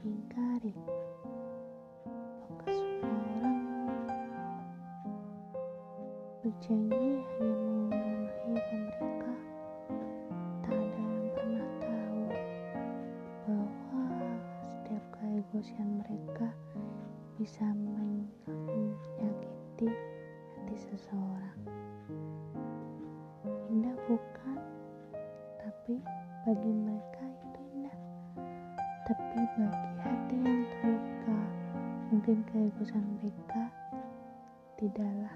ingkari bahwa semua orang berjanji hanya memenuhi mereka, tak ada yang pernah tahu bahwa setiap keegoisan mereka bisa menyakiti hati seseorang. Indah bukan? Tapi bagi mereka itu indah. Tapi bagi hati yang terluka, mungkin keegoisan mereka tidaklah